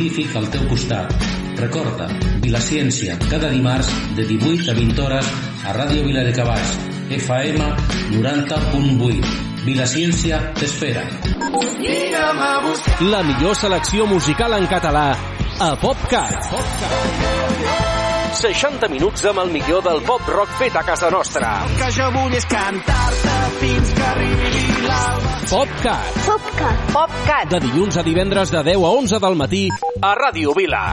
científic al teu costat. Recorda, Vilaciència, cada dimarts de 18 a 20 hores a Ràdio Vila de Cavalls, FM 90.8. Vilaciència t'espera. La millor selecció musical en català a PopCat. PopCat. 60 minuts amb el millor del pop rock fet a casa nostra. El que jo vull és cantar-te fins que arribi l'alba. PopCat. PopCat. PopCat. De dilluns a divendres de 10 a 11 del matí a Ràdio Vila.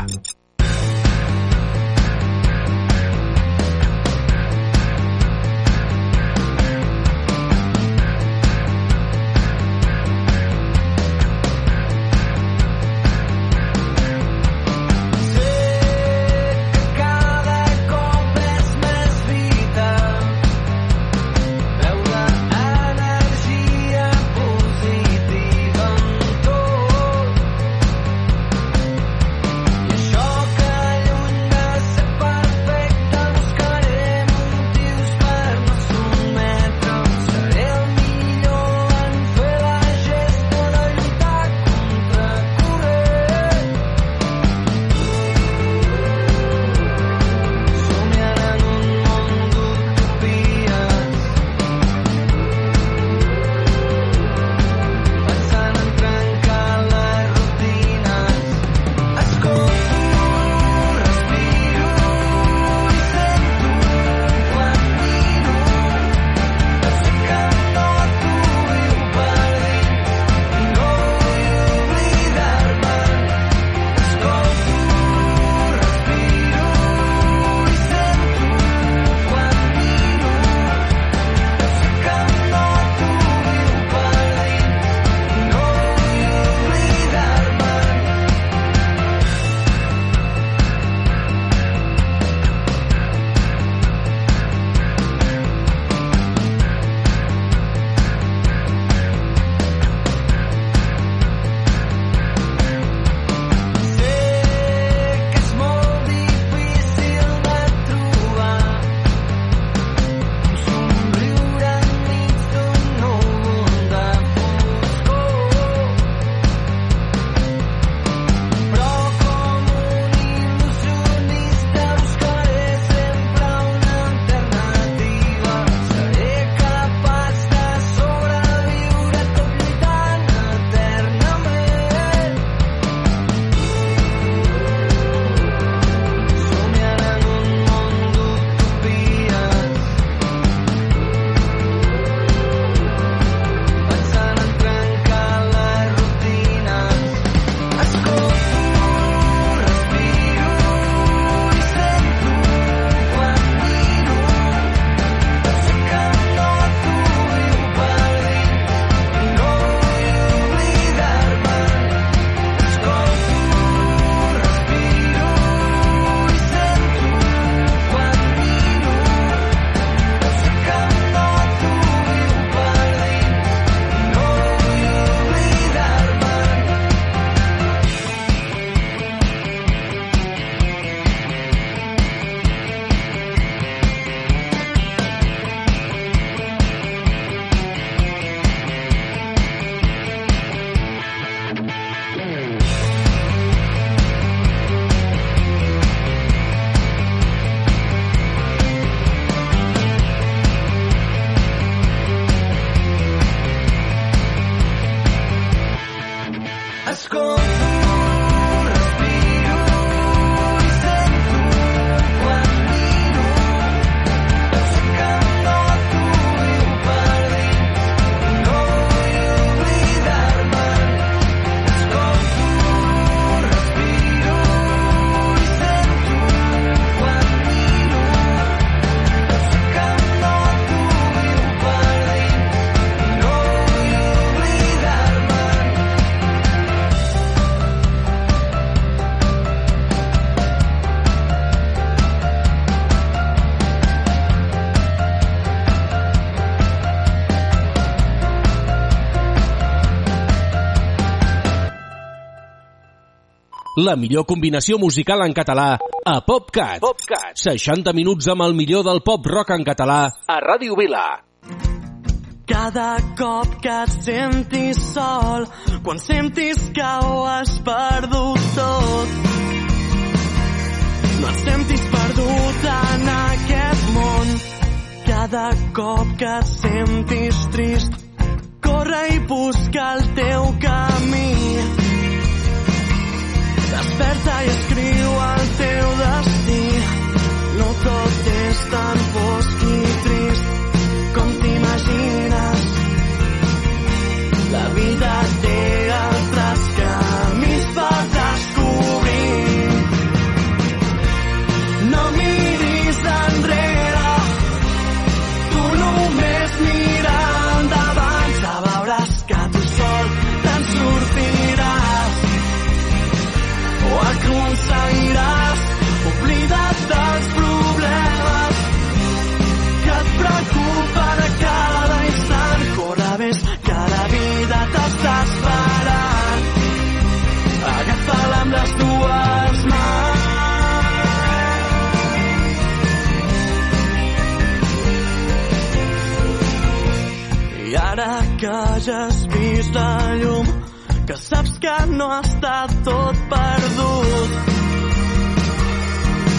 la millor combinació musical en català a PopCat. PopCat. 60 minuts amb el millor del pop rock en català a Ràdio Vila. Cada cop que et sentis sol, quan sentis que ho has perdut tot, no et sentis perdut en aquest món. Cada cop que et sentis trist, corre i busca el teu camí Desperta i escriu el teu destí. No tot és tan fosc i trist com t'imagines. La vida té altres no estat tot perdut,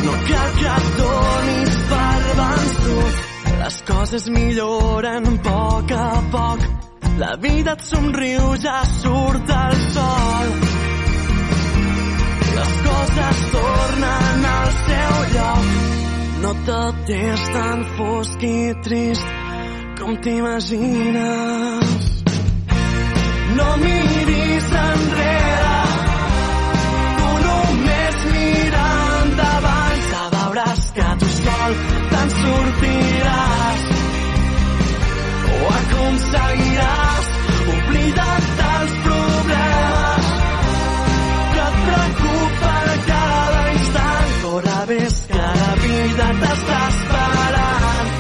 no cal que et donis per vençut. Les coses milloren a poc a poc. La vida et somriu, ja surt el sol. Les coses tornen al seu lloc. No tot és tan fosc i trist com t'imagines. No miris enrere, sortiràs o aconseguiràs oblida't dels problemes que et preocupen cada instant. Corre, ves, que la vida t'està esperant.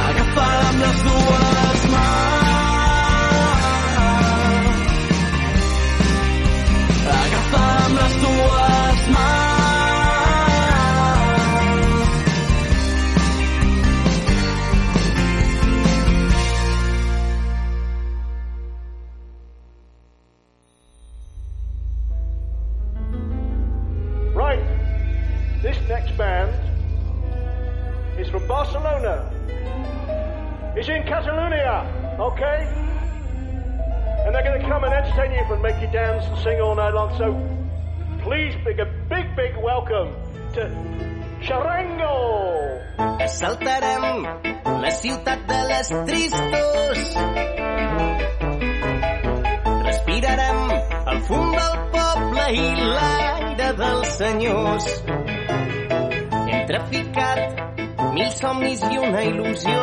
Agafa-la amb les dues band is from Barcelona. He's in Catalonia, okay? And they're going to come and entertain you and make you dance and sing all night long. So please, big a big, big welcome to Charango. Assaltarem la ciutat de les tristos. Respirarem el fum del poble i l'aire dels senyors. Traficat mil somnis i una il·lusió.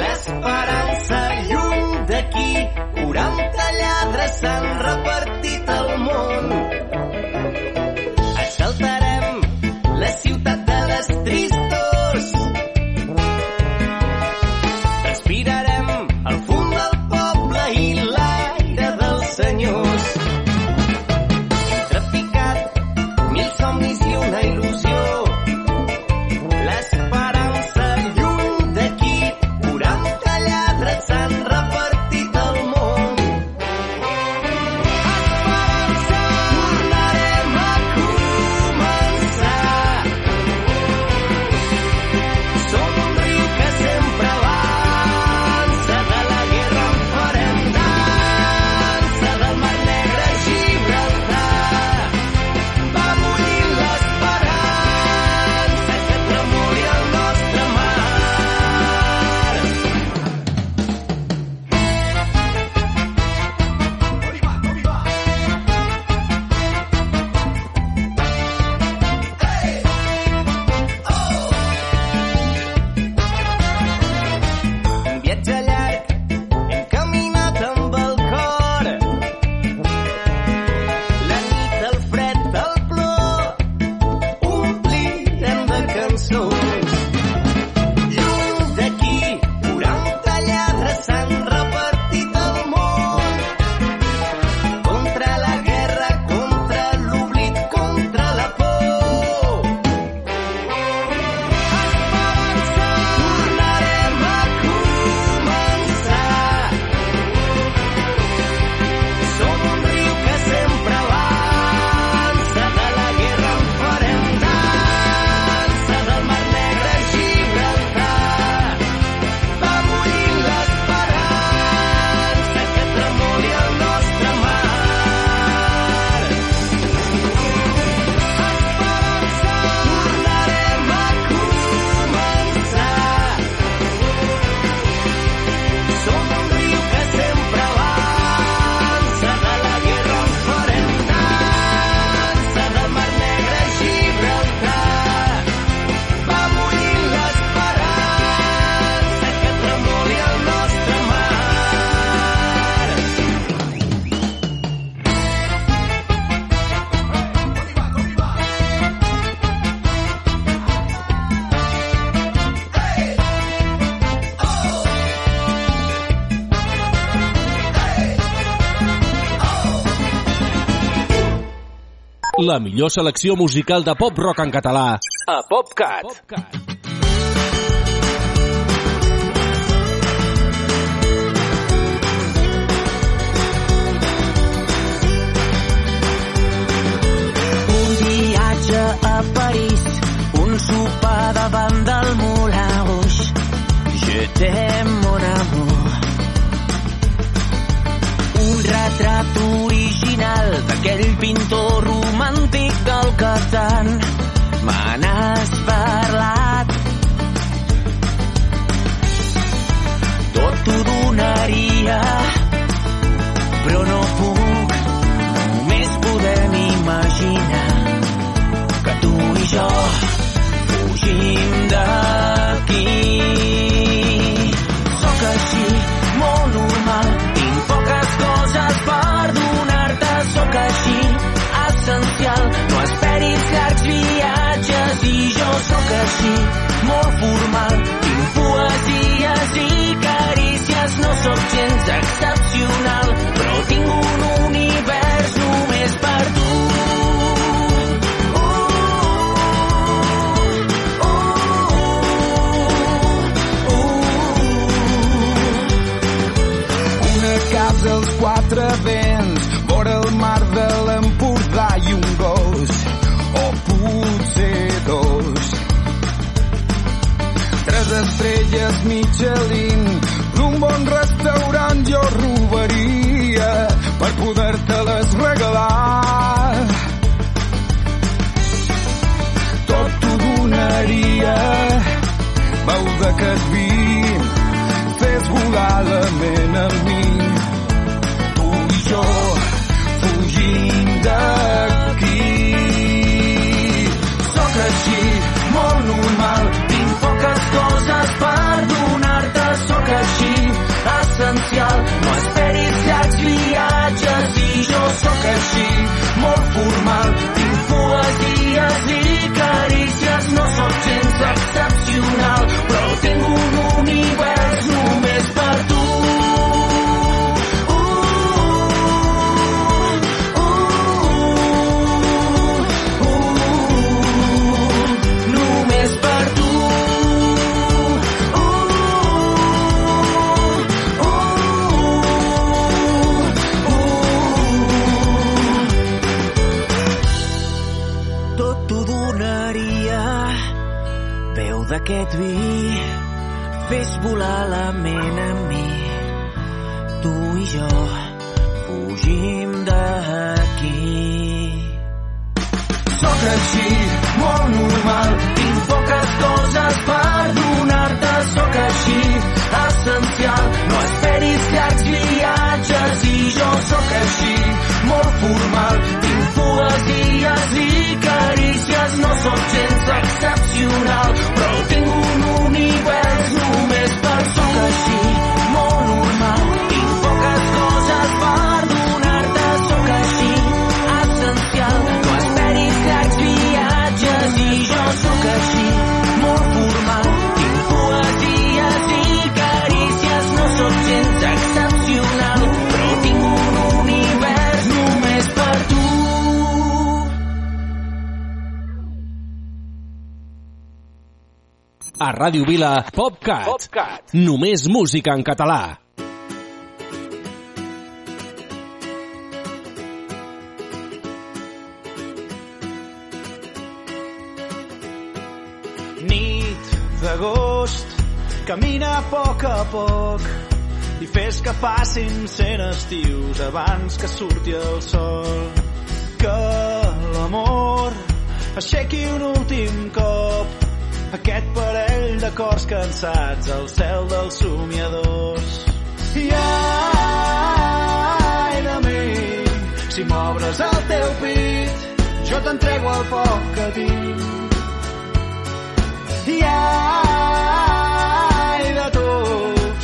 L'esperança lluny d'aquí, 40 lladres s'han repartit al món. Assaltarem la ciutat de les tristos. La millor selecció musical de pop-rock en català a PopCat. PopCat. Un viatge a París, un sopar davant del Moulin Rouge. Je t'aime, mon amour. Un retrat original d'aquell pintor del que tant me n'has parlat. Tot t'ho donaria, però no puc. Només podem imaginar que tu i jo fugim d'aquí. Sóc així, molt formal, tinc poesies i carícies, no sóc gens excepcional, però tinc un Tres estrelles Michelin, d'un bon restaurant jo robaria per poder-te-les regalar. Tot t'ho donaria, veu d'aquest vi, fes volar la ment amb mi. Ràdio Vila, PopCat. PopCat. Només música en català. Nit d'agost, camina a poc a poc i fes que passin cent estius abans que surti el sol. Que l'amor aixequi un últim cop aquest parell de cors cansats al cel dels somiadors. I ai de mi, si m'obres el teu pit, jo t'entrego el poc que tinc. I ai de tu,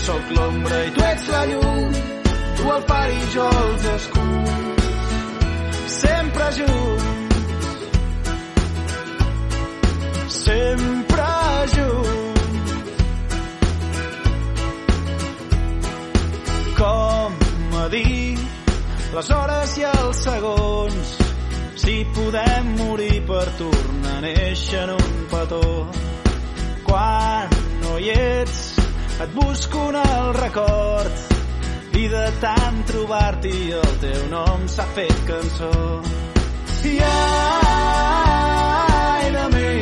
sóc l'ombra i tu ets la llum, tu el far i jo els escuts, sempre junts, sempre dir, les hores i els segons si podem morir per tornar a néixer en un petó. Quan no hi ets, et busco en el record i de tant trobar-t'hi el teu nom s'ha fet cançó. I ai de mi,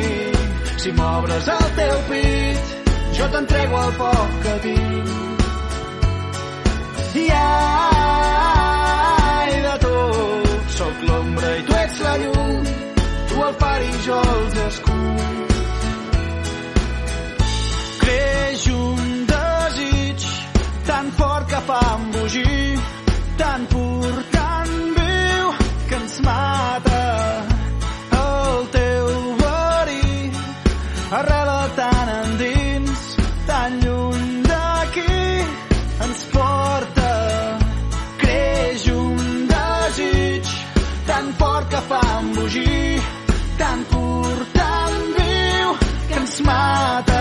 si m'obres el teu pit, jo t'entrego el poc que tinc. I ai de tu, sóc l'ombra i tu ets la llum, tu el far i jo els escuts. Creix un desig tan fort que fa embogir, tan pur, tan viu, que ens mata que fa embogir, tan pur, tan viu, que ens mata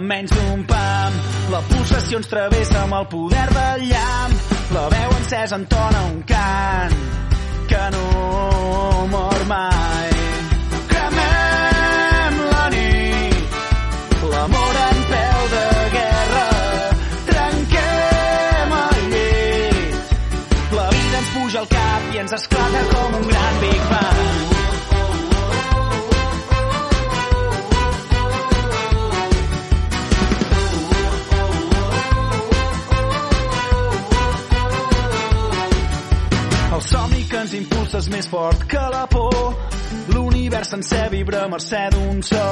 menys d'un pam. La pulsació ens travessa amb el poder del llamp. La veu encesa entona un cant que no mor mai. La nit, l'amor de guerra. La vida ens puja al cap i ens esclata com un gran Big Bang. El somni que ens impulsa és més fort que la por. L'univers sencer vibra a mercè d'un so.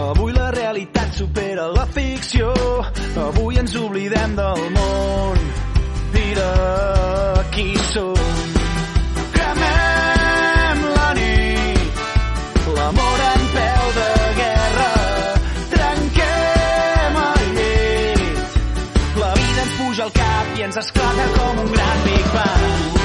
Avui la realitat supera la ficció. Avui ens oblidem del món i de qui som. La nit, en de guerra. Cap i ens esclata com un gran Big Bang.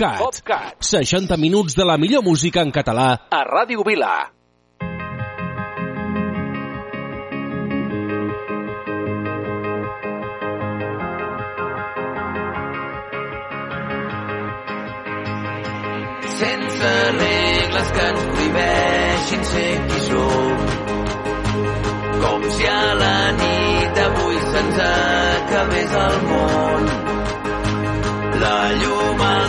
PopCat. PopCat. 60 minuts de la millor música en català a Ràdio Vila. Sense regles que ens prohibeixin ser qui som. Com si a la nit d'avui se'ns acabés el món. La llum a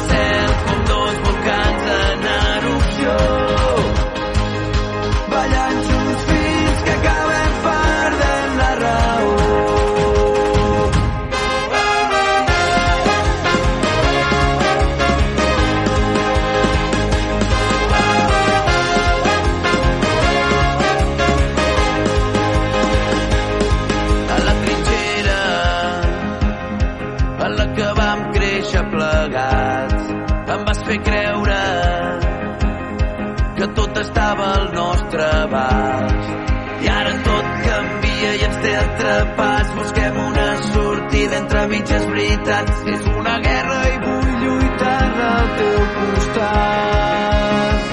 mitges veritats. És una guerra i vull lluitar al teu costat.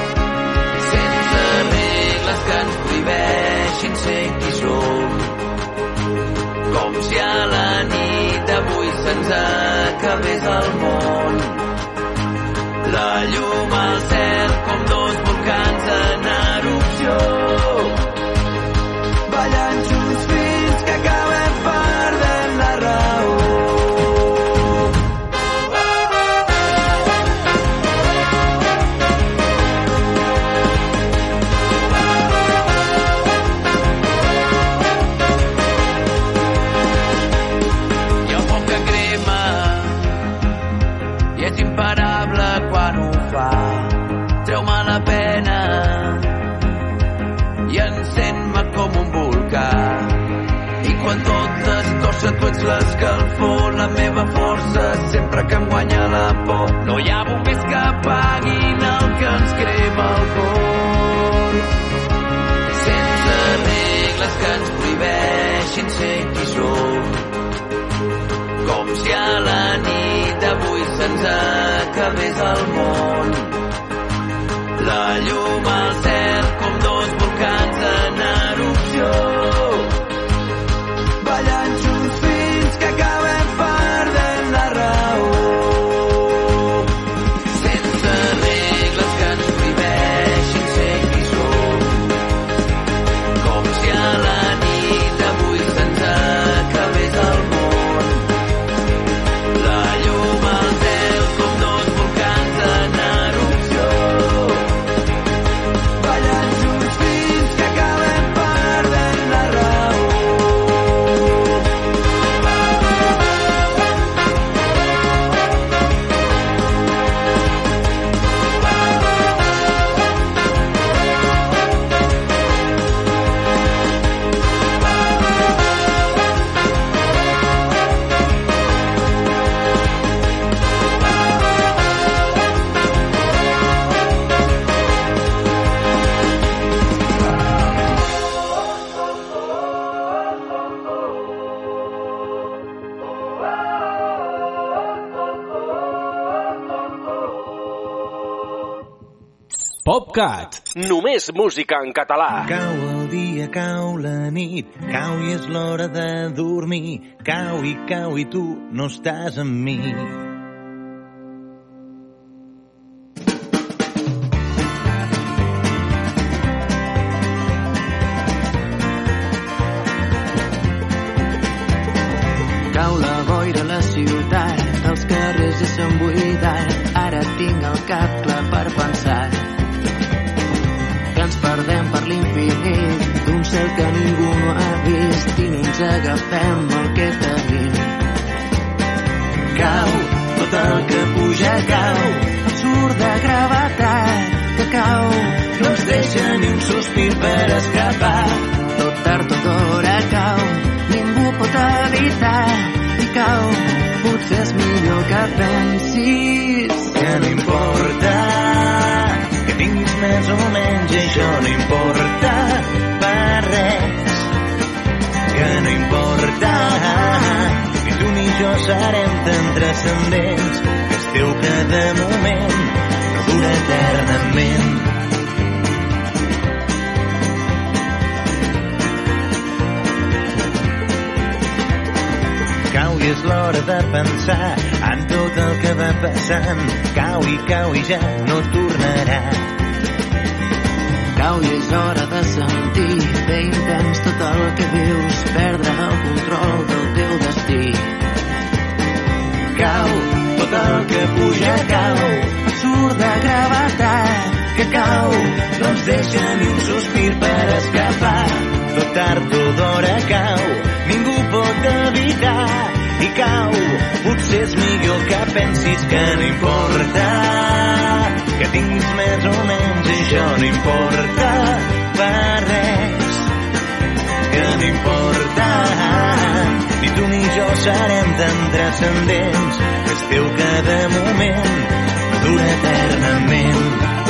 Sense regles que ens prohibeixin ser qui som. Com si a la nit avui se'ns acabés el món. La llum al cel que em guanya la por. No hi ha bombers que apaguin el que ens crema el cor. Sense regles que ens prohibeixin ser qui som. Com si a la nit d'avui se'ns acabés el món. La llum al cel cat. Només música en català. Cau el dia, cau la nit, cau i és l'hora de dormir, cau i cau i tu no estàs amb mi. Passant. Cau i cau i ja no tornarà. Potser és millor que pensis que no importa, que tinguis més o menys i això no importa per res, que no importa. Ni tu ni jo serem tan transcendents, és teu cada moment, dura eternament.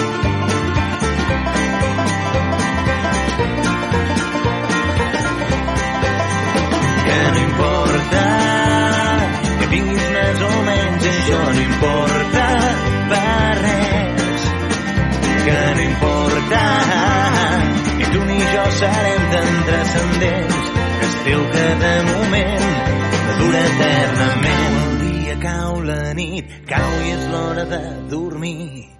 Serem tan transcendents que és teu cada moment dura eternament. El dia cau la nit cau i és l'hora de dormir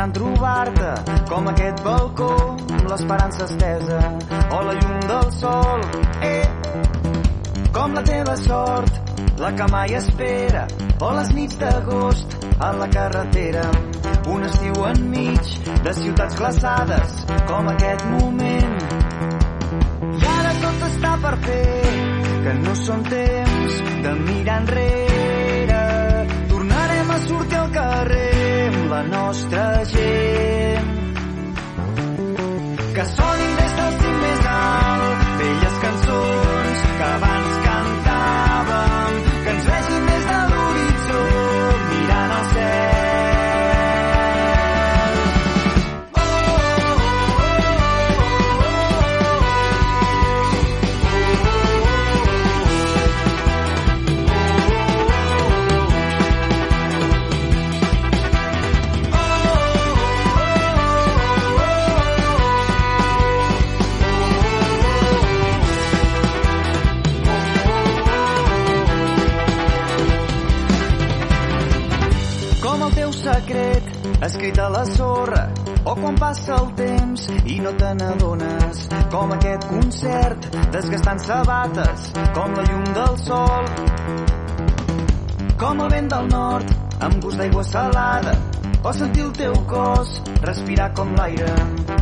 intentant trobar-te com aquest balcó amb l'esperança estesa o la llum del sol eh. com la teva sort la que mai espera o les nits d'agost a la carretera un estiu enmig de ciutats glaçades com aquest moment i ara tot està per fer que no són temps de mirar enrere. Tornarem a sortir al carrer nostra gent. Escrit a la sorra o quan passa el temps i no te n'adones com aquest concert desgastant sabates com la llum del sol com el vent del nord amb gust d'aigua salada o sentir el teu cos respirar com l'aire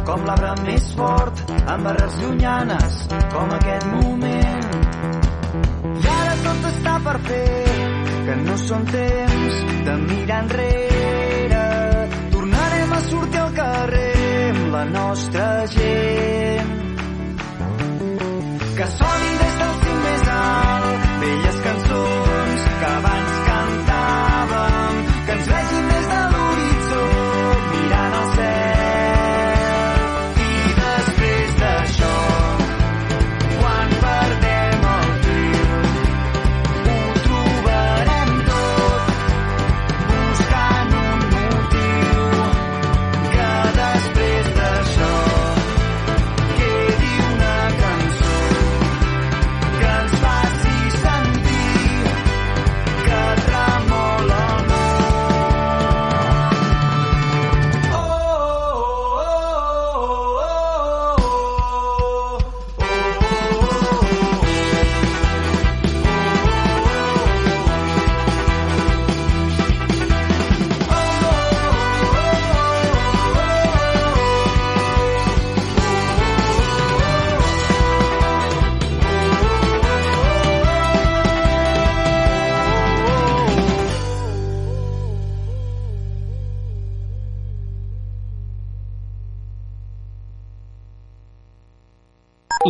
com l'arbre més fort amb arrels llunyanes com aquest moment i ara tot està per fer que no són temps de mirar enrere. Sortir al carrer amb la nostra gent. Que sonin des del cim més alt velles cançons que abans cantàvem, que ens vegin des de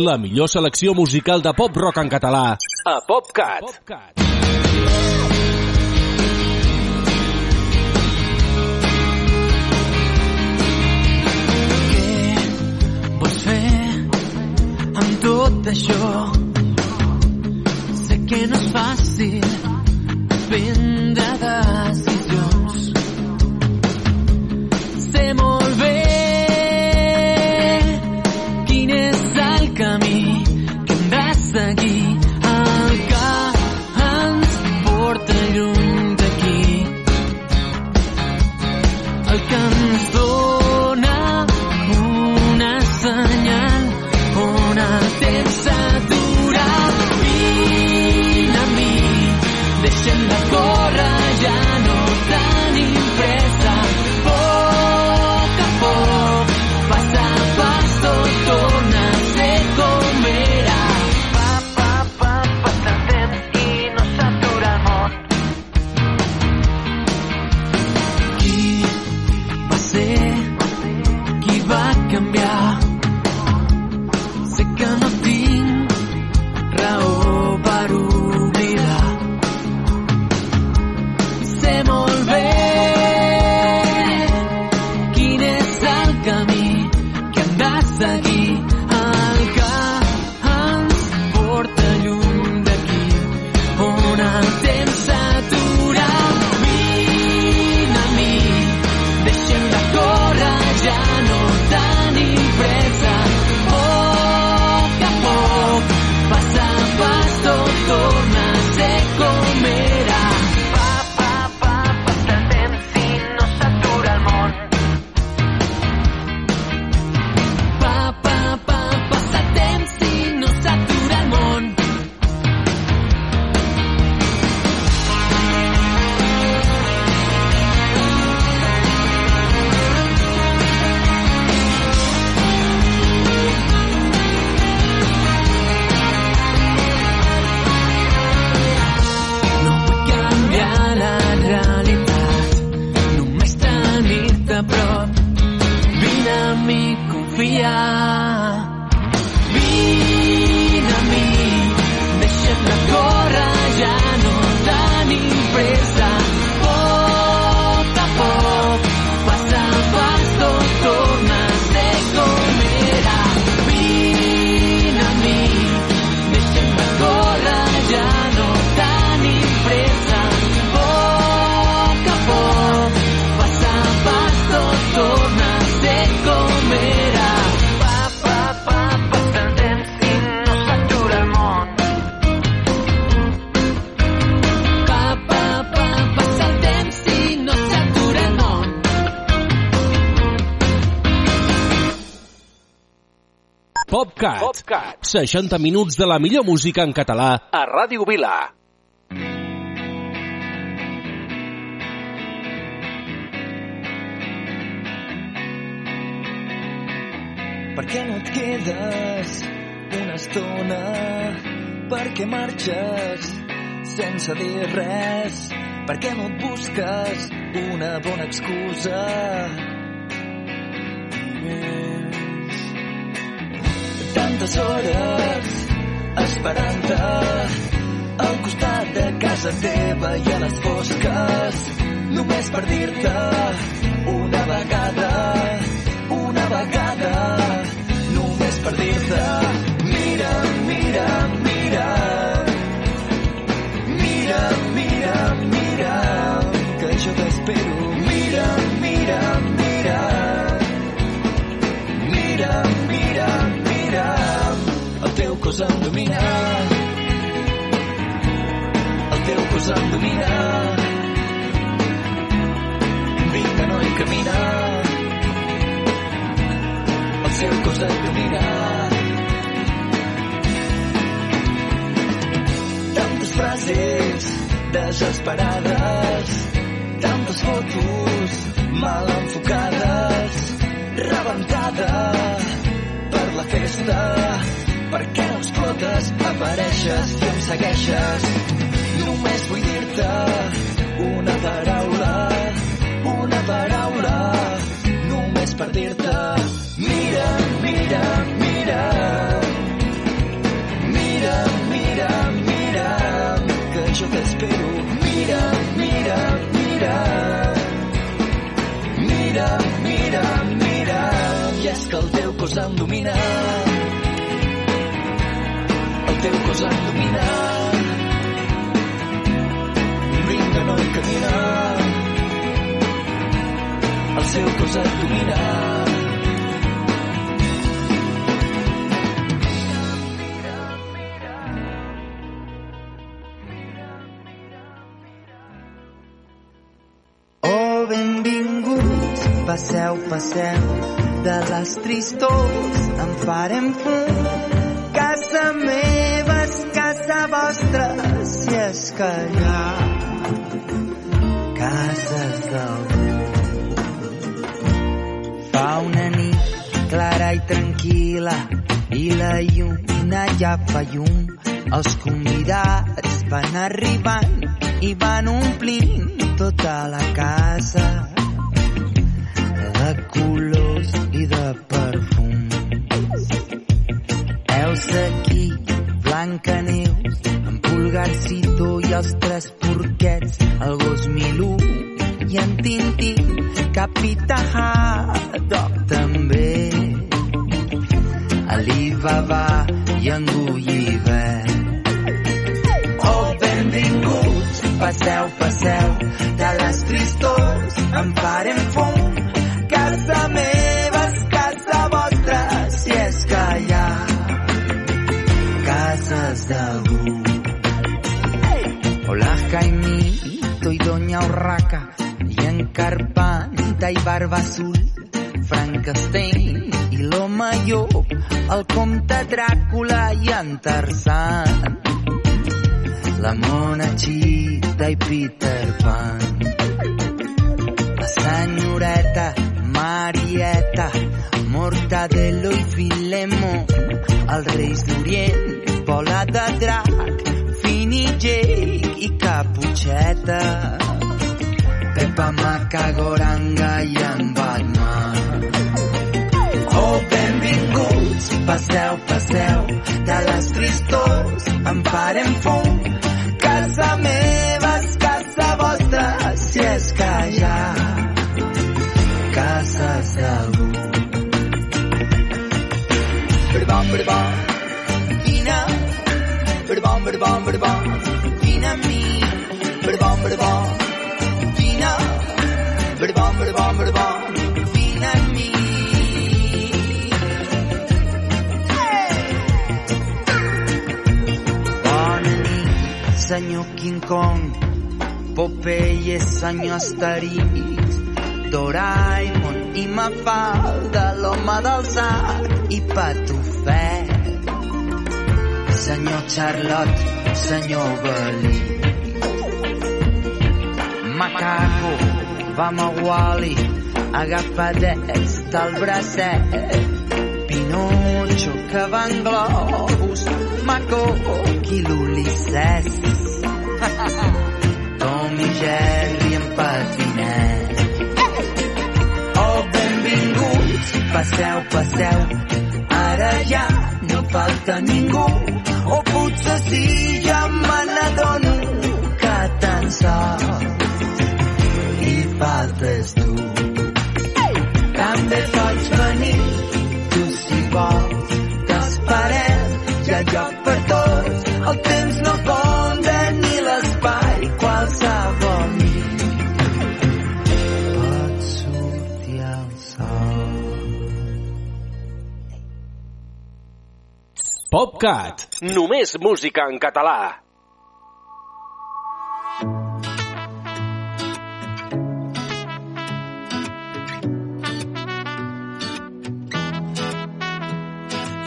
La millor selecció musical de pop-rock en català a PopCat. PopCat. vols fer amb tot això? Sé que no és fàcil prendre decisions. Sé molt bé el PopCat. 60 minuts de la millor música en català a Ràdio Vila. Per què no et quedes una estona? Per què marxes sense dir res? Per què no et busques una bona excusa? Tantes hores esperant-te al costat de casa teva i a les fosques només per dir-te una vegada una vegada només per dir-te mira, mira, cos em domina. El teu cos em domina. Vinga noi camina. El seu cos et domina. Tantes frases desesperades tantes fotos mal enfocades rebentada per la festa per què no explotes? Apareixes i em segueixes. Només vull dir-te una paraula, una paraula, només per dir-te mira, mira, mira. Mira, mira, mira, que jo t'espero. Mira, mira, mira. Mira, mira, mira, i és que el teu cos em domina. Oh, passeu, passeu, de les tristors en farem fum. Vostra, si és que hi ha cases d'algú. Fa una nit clara i tranquil·la i la lluna ja fa llum. Els convidats van arribant i van omplint tota la casa de colors i de perfums. Els tres porquets, el gos Milú i en Tintín, Capità Haddock també. Alibaba i en Gulliver. Oh, benvinguts, passeu, passeu, de les tristors en farem fum. Doña Urraca, en Carpanta i Barba Azul, Frankenstein i l'home llop, el comte Dràcula i en Tarzan la mona Chita i Peter Pan. La senyoreta Marieta, Mortadelo i Filemó, els reis d'Orient, Bola de Drac, Fini Jake i Caputxeta. Pepa Macagoranga i en Batman. Oh, benvinguts, passeu, passeu, de les tristors en farem fum. Casa meva és casa vostra, si és que hi ha cases d'algú. Berbam, berbam, vine, berbam, berbam, berbam, vine amb mi. Berbam, berbam, vine, berbam, berbam, berbam, vine amb mi. Bona nit, senyor King Kong, Popeye, senyor Asterix, Doraemon i Mafalda, l'home del sac i Patufet. Senyor Charlotte, senyor Belí. Macaco, vam a Wally, agapadets del bracet. Pinocho, que van globus, Maco i l'Ulisses. Tom i Jerry en patinet. Oh, benvinguts, passeu, passeu, ara ja no falta ningú. O potser sí, ja me n'adono que tan sols PopCat. Només música en català.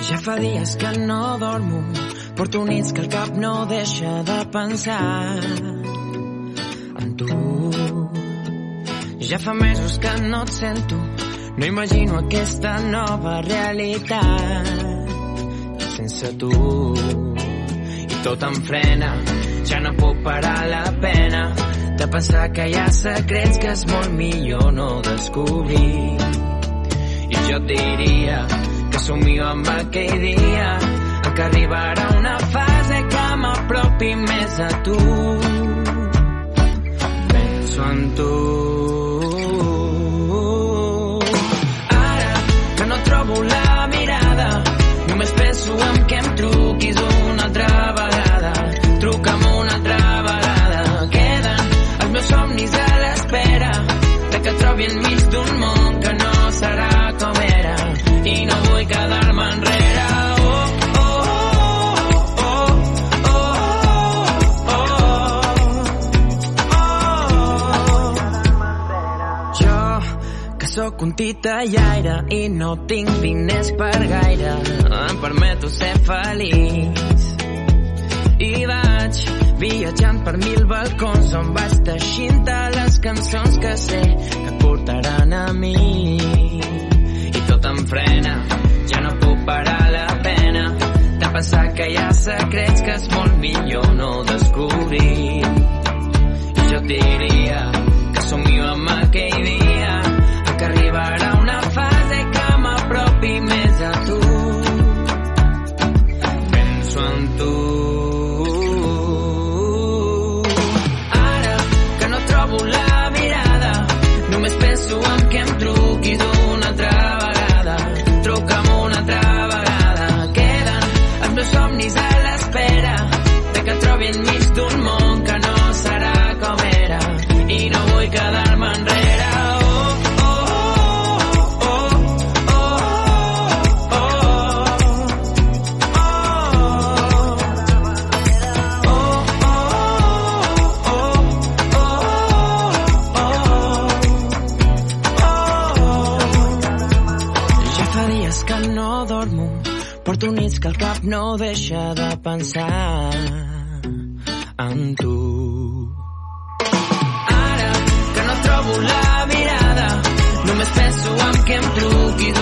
Ja fa dies que no dormo, porto nits que el cap no deixa de pensar en tu. Ja fa mesos que no et sento, no imagino aquesta nova realitat sense tu. I tot em frena, ja no puc parar la pena de pensar que hi ha secrets que és molt millor no descobrir. I jo et diria que somio amb aquell dia en què arribarà una fase que m'apropi més a tu. Penso en tu. t'apresso amb que em truquis o titellaire i no tinc diners per gaire, em permeto ser feliç. I vaig viatjant per mil balcons on vaig teixint de les cançons que sé que portaran a mi. I tot em frena, ja no puc parar la pena de pensar que hi ha secrets que és molt millor no descobrir. I jo diria que somio amb aquell dia no deixa de pensar en tu. Ara que no trobo la mirada, només penso en que em truquis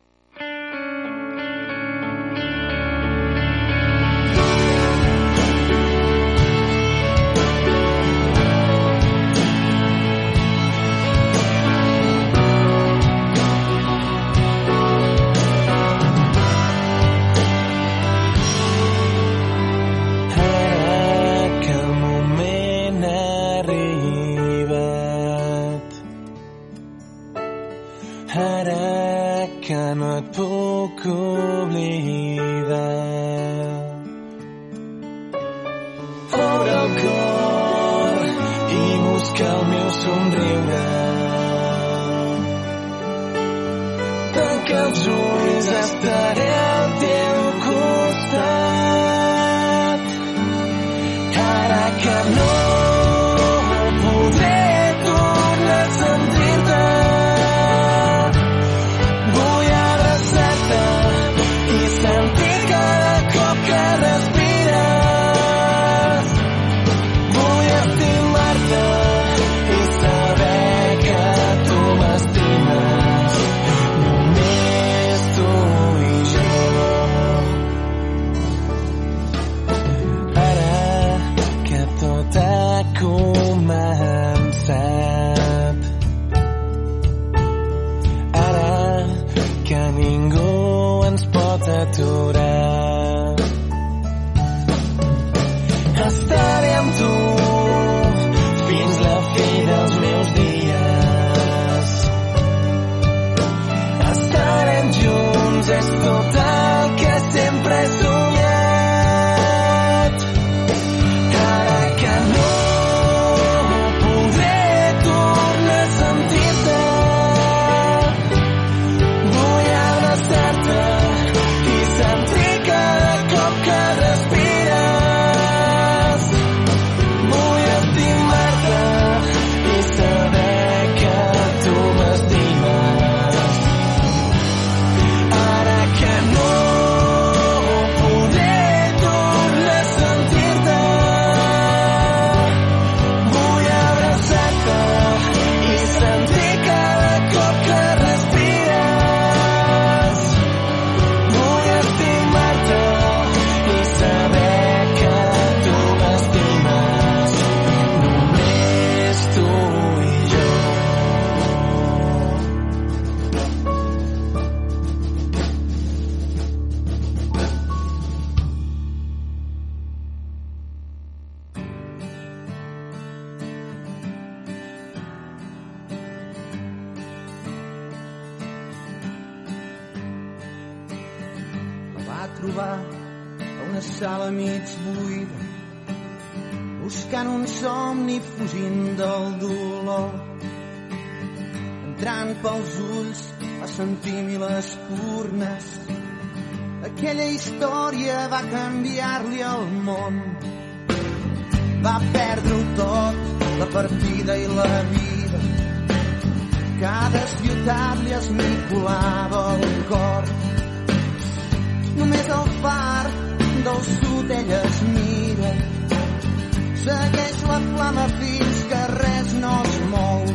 Flama fins que res no es mou.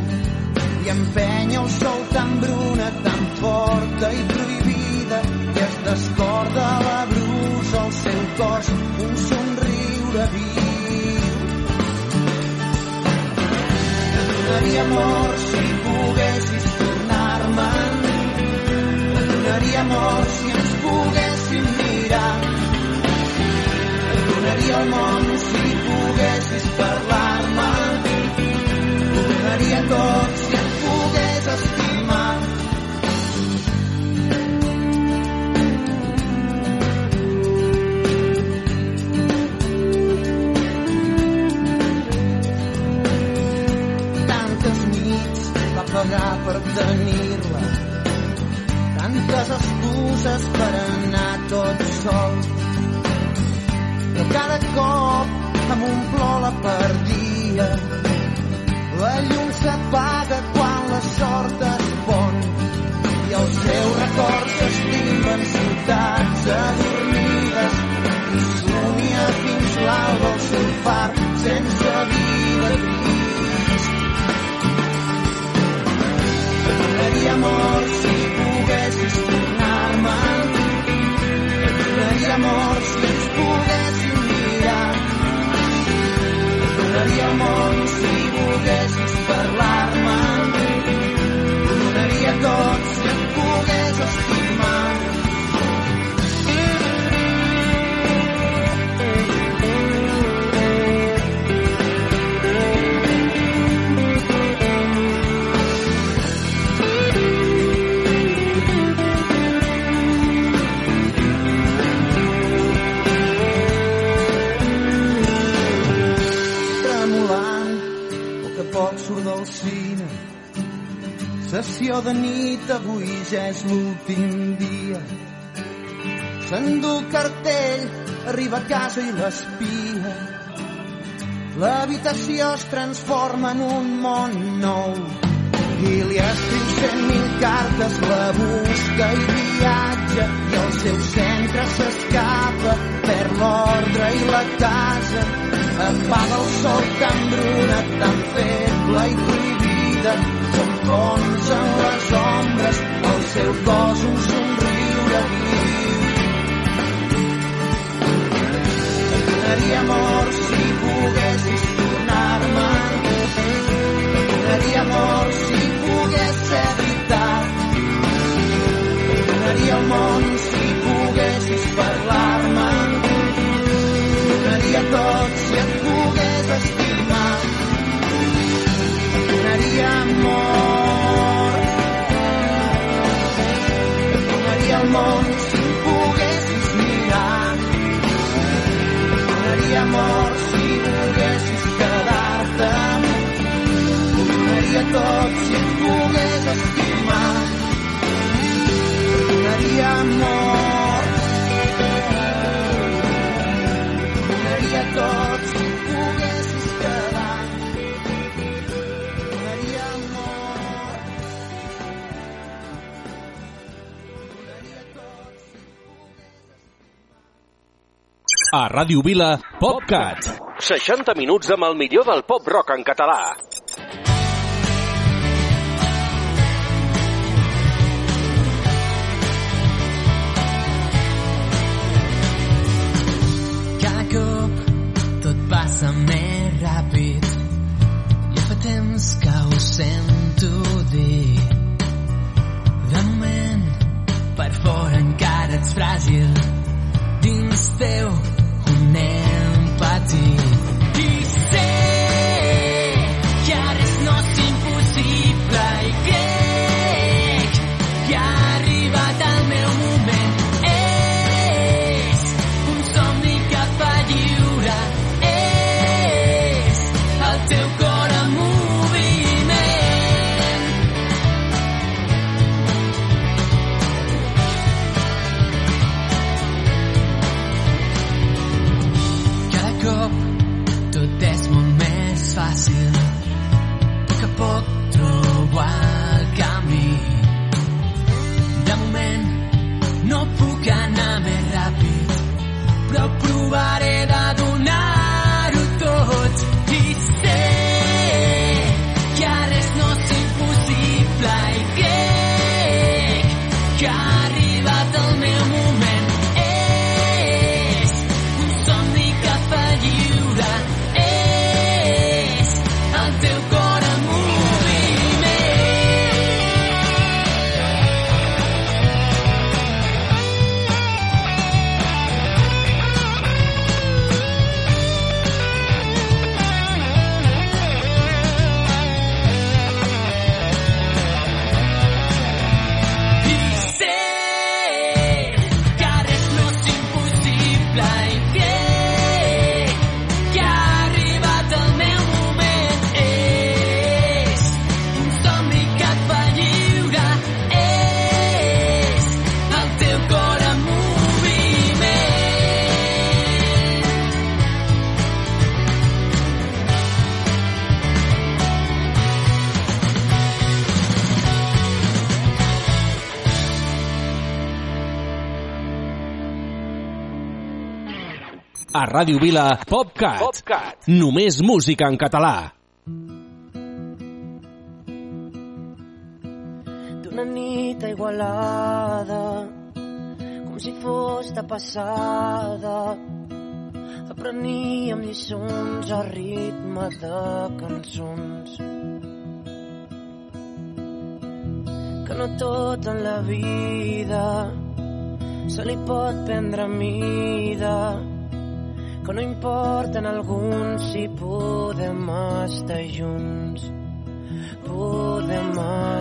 I empenya el sol tan bruna, tan forta i prohibida i es descorda la brusa al seu cos un somriure viu. Donaria amor si poguessis tornar-me'n donaria amor si ens poguéssim mirar. Donaria el món si poguessis parlar-me pagar per tenir-la. Tantes excuses per anar tot sol. Però cada cop amb un plor la perdia la llum s'apaga quan la sort es pon. I els seus records s'estimen ciutats adormides i somia fins l'alba el far sense amor si poguessis tornar-me'n et donaria amor si ens poguéssim mirar. Et donaria món si volguessis parlar-me. Ho donaria tot de nit avui ja és l'últim dia. S'endú el cartell arriba a casa i l'espia. L'habitació es transforma en un món nou. I li escriu cent mil cartes, la busca i viatja i el seu centre s'escapa per l'ordre i la casa. Apaga el sol tan bruna, tan feble i prohibida s'enfonsa en les ombres el seu cos un somriure viu. Donaria amor si poguessis tornar-me donaria amor si pogués ser veritat. Donaria el món si poguessis parlar-me. Donaria tot si et pogués estimar. Donaria amor donaria tot si et pogués estimar et donaria amor donaria tot si em poguessis quedar. Donaria amor. Donaria tot si A Ràdio Vila, PopCat. 60 minuts amb el millor del pop rock en català. A Ràdio Vila, PopCat. PopCat. Només música en català. d'una nit Igualada com si fos de passada apreníem lliçons a ritme de cançons que no tot en la vida se li pot prendre mida que no importa en alguns si podem estar junts podem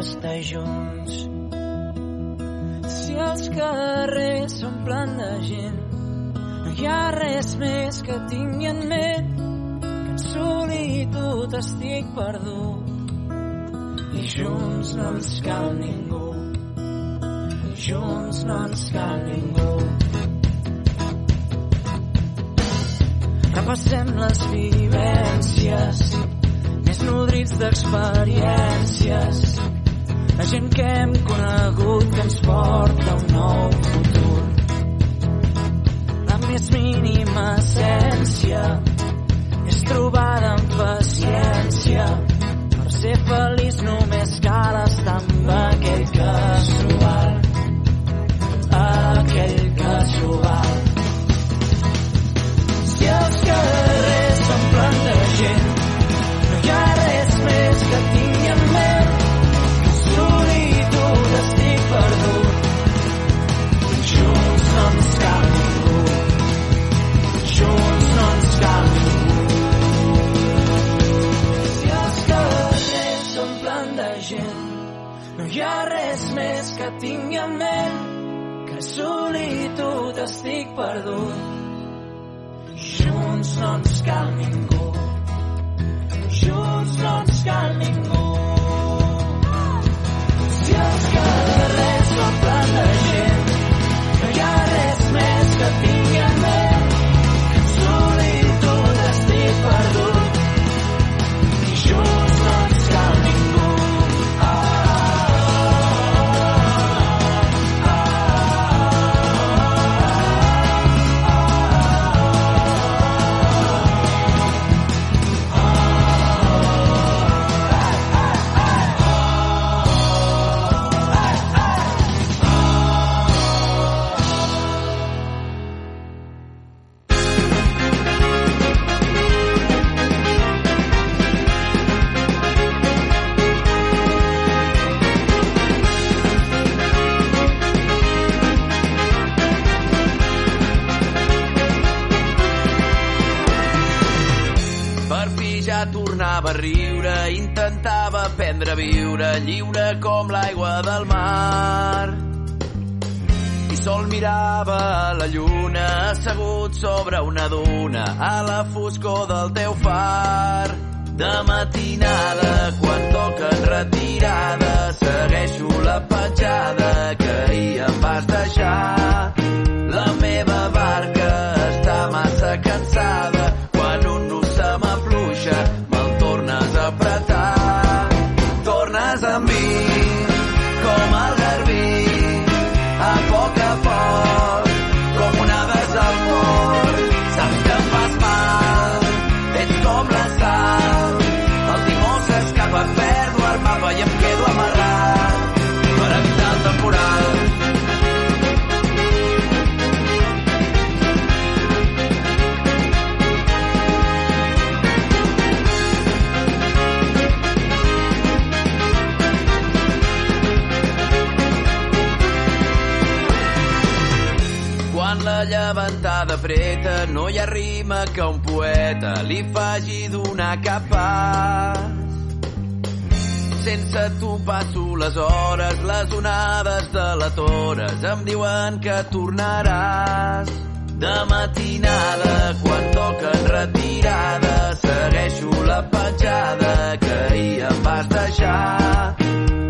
estar junts. Si els carrers s'omplen de gent, no hi ha res més que tingui en ment que en solitud estic perdut. I junts no ens cal ningú, junts no ens cal ningú. Repassem les vivències més nodrits d'experiències. La gent que hem conegut que ens porta un nou futur. La més mínima essència hi ha res més que tingui en ment que solitud estic perdut. Junts no ens cal ningú junts no ens cal ningú. Si els carrers intentava aprendre a viure lliure com l'aigua del mar. I sol mirava la lluna assegut sobre una duna a la foscor del teu far. De matinada, quan toquen retirada, segueixo la petjada que ahir em vas deixar. La meva barca està massa hi ha rima que un poeta li faci donar cap pas. Sense tu passo les hores, les onades de la Tores em diuen que tornaràs. De matinada, quan toquen retirada, segueixo la petjada que ahir em vas deixar.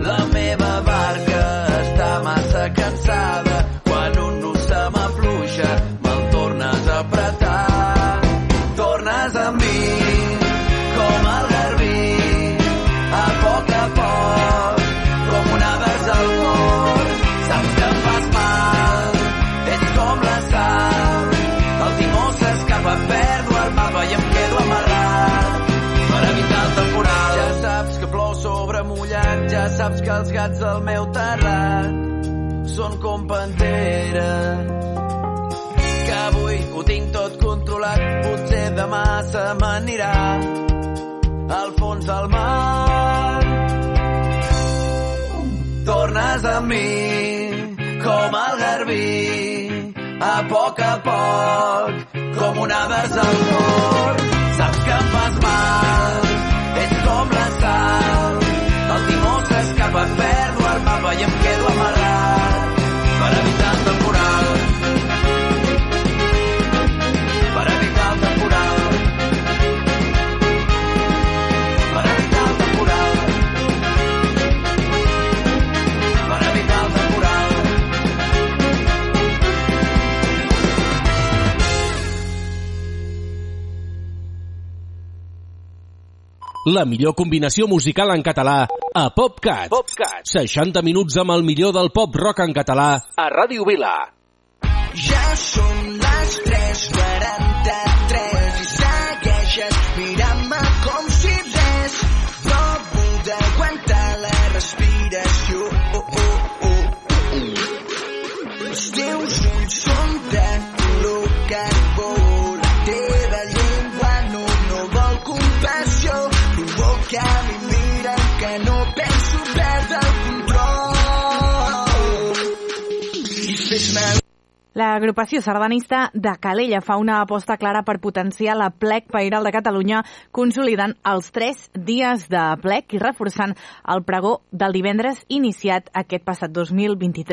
La meva barca està massa cansada, saps que els gats del meu terrat són com panteres que avui ho tinc tot controlat, potser demà se m'anirà al fons del mar. Tornes a mi com el garbí, a poc a poc, com onades al port. La millor combinació musical en català a PopCat. PopCat. 60 minuts amb el millor del pop rock en català a Ràdio Vila. Ja són les 3.43 L'agrupació sardanista de Calella fa una aposta clara per potenciar la plec pairal de Catalunya, consolidant els tres dies de plec i reforçant el pregó del divendres iniciat aquest passat 2023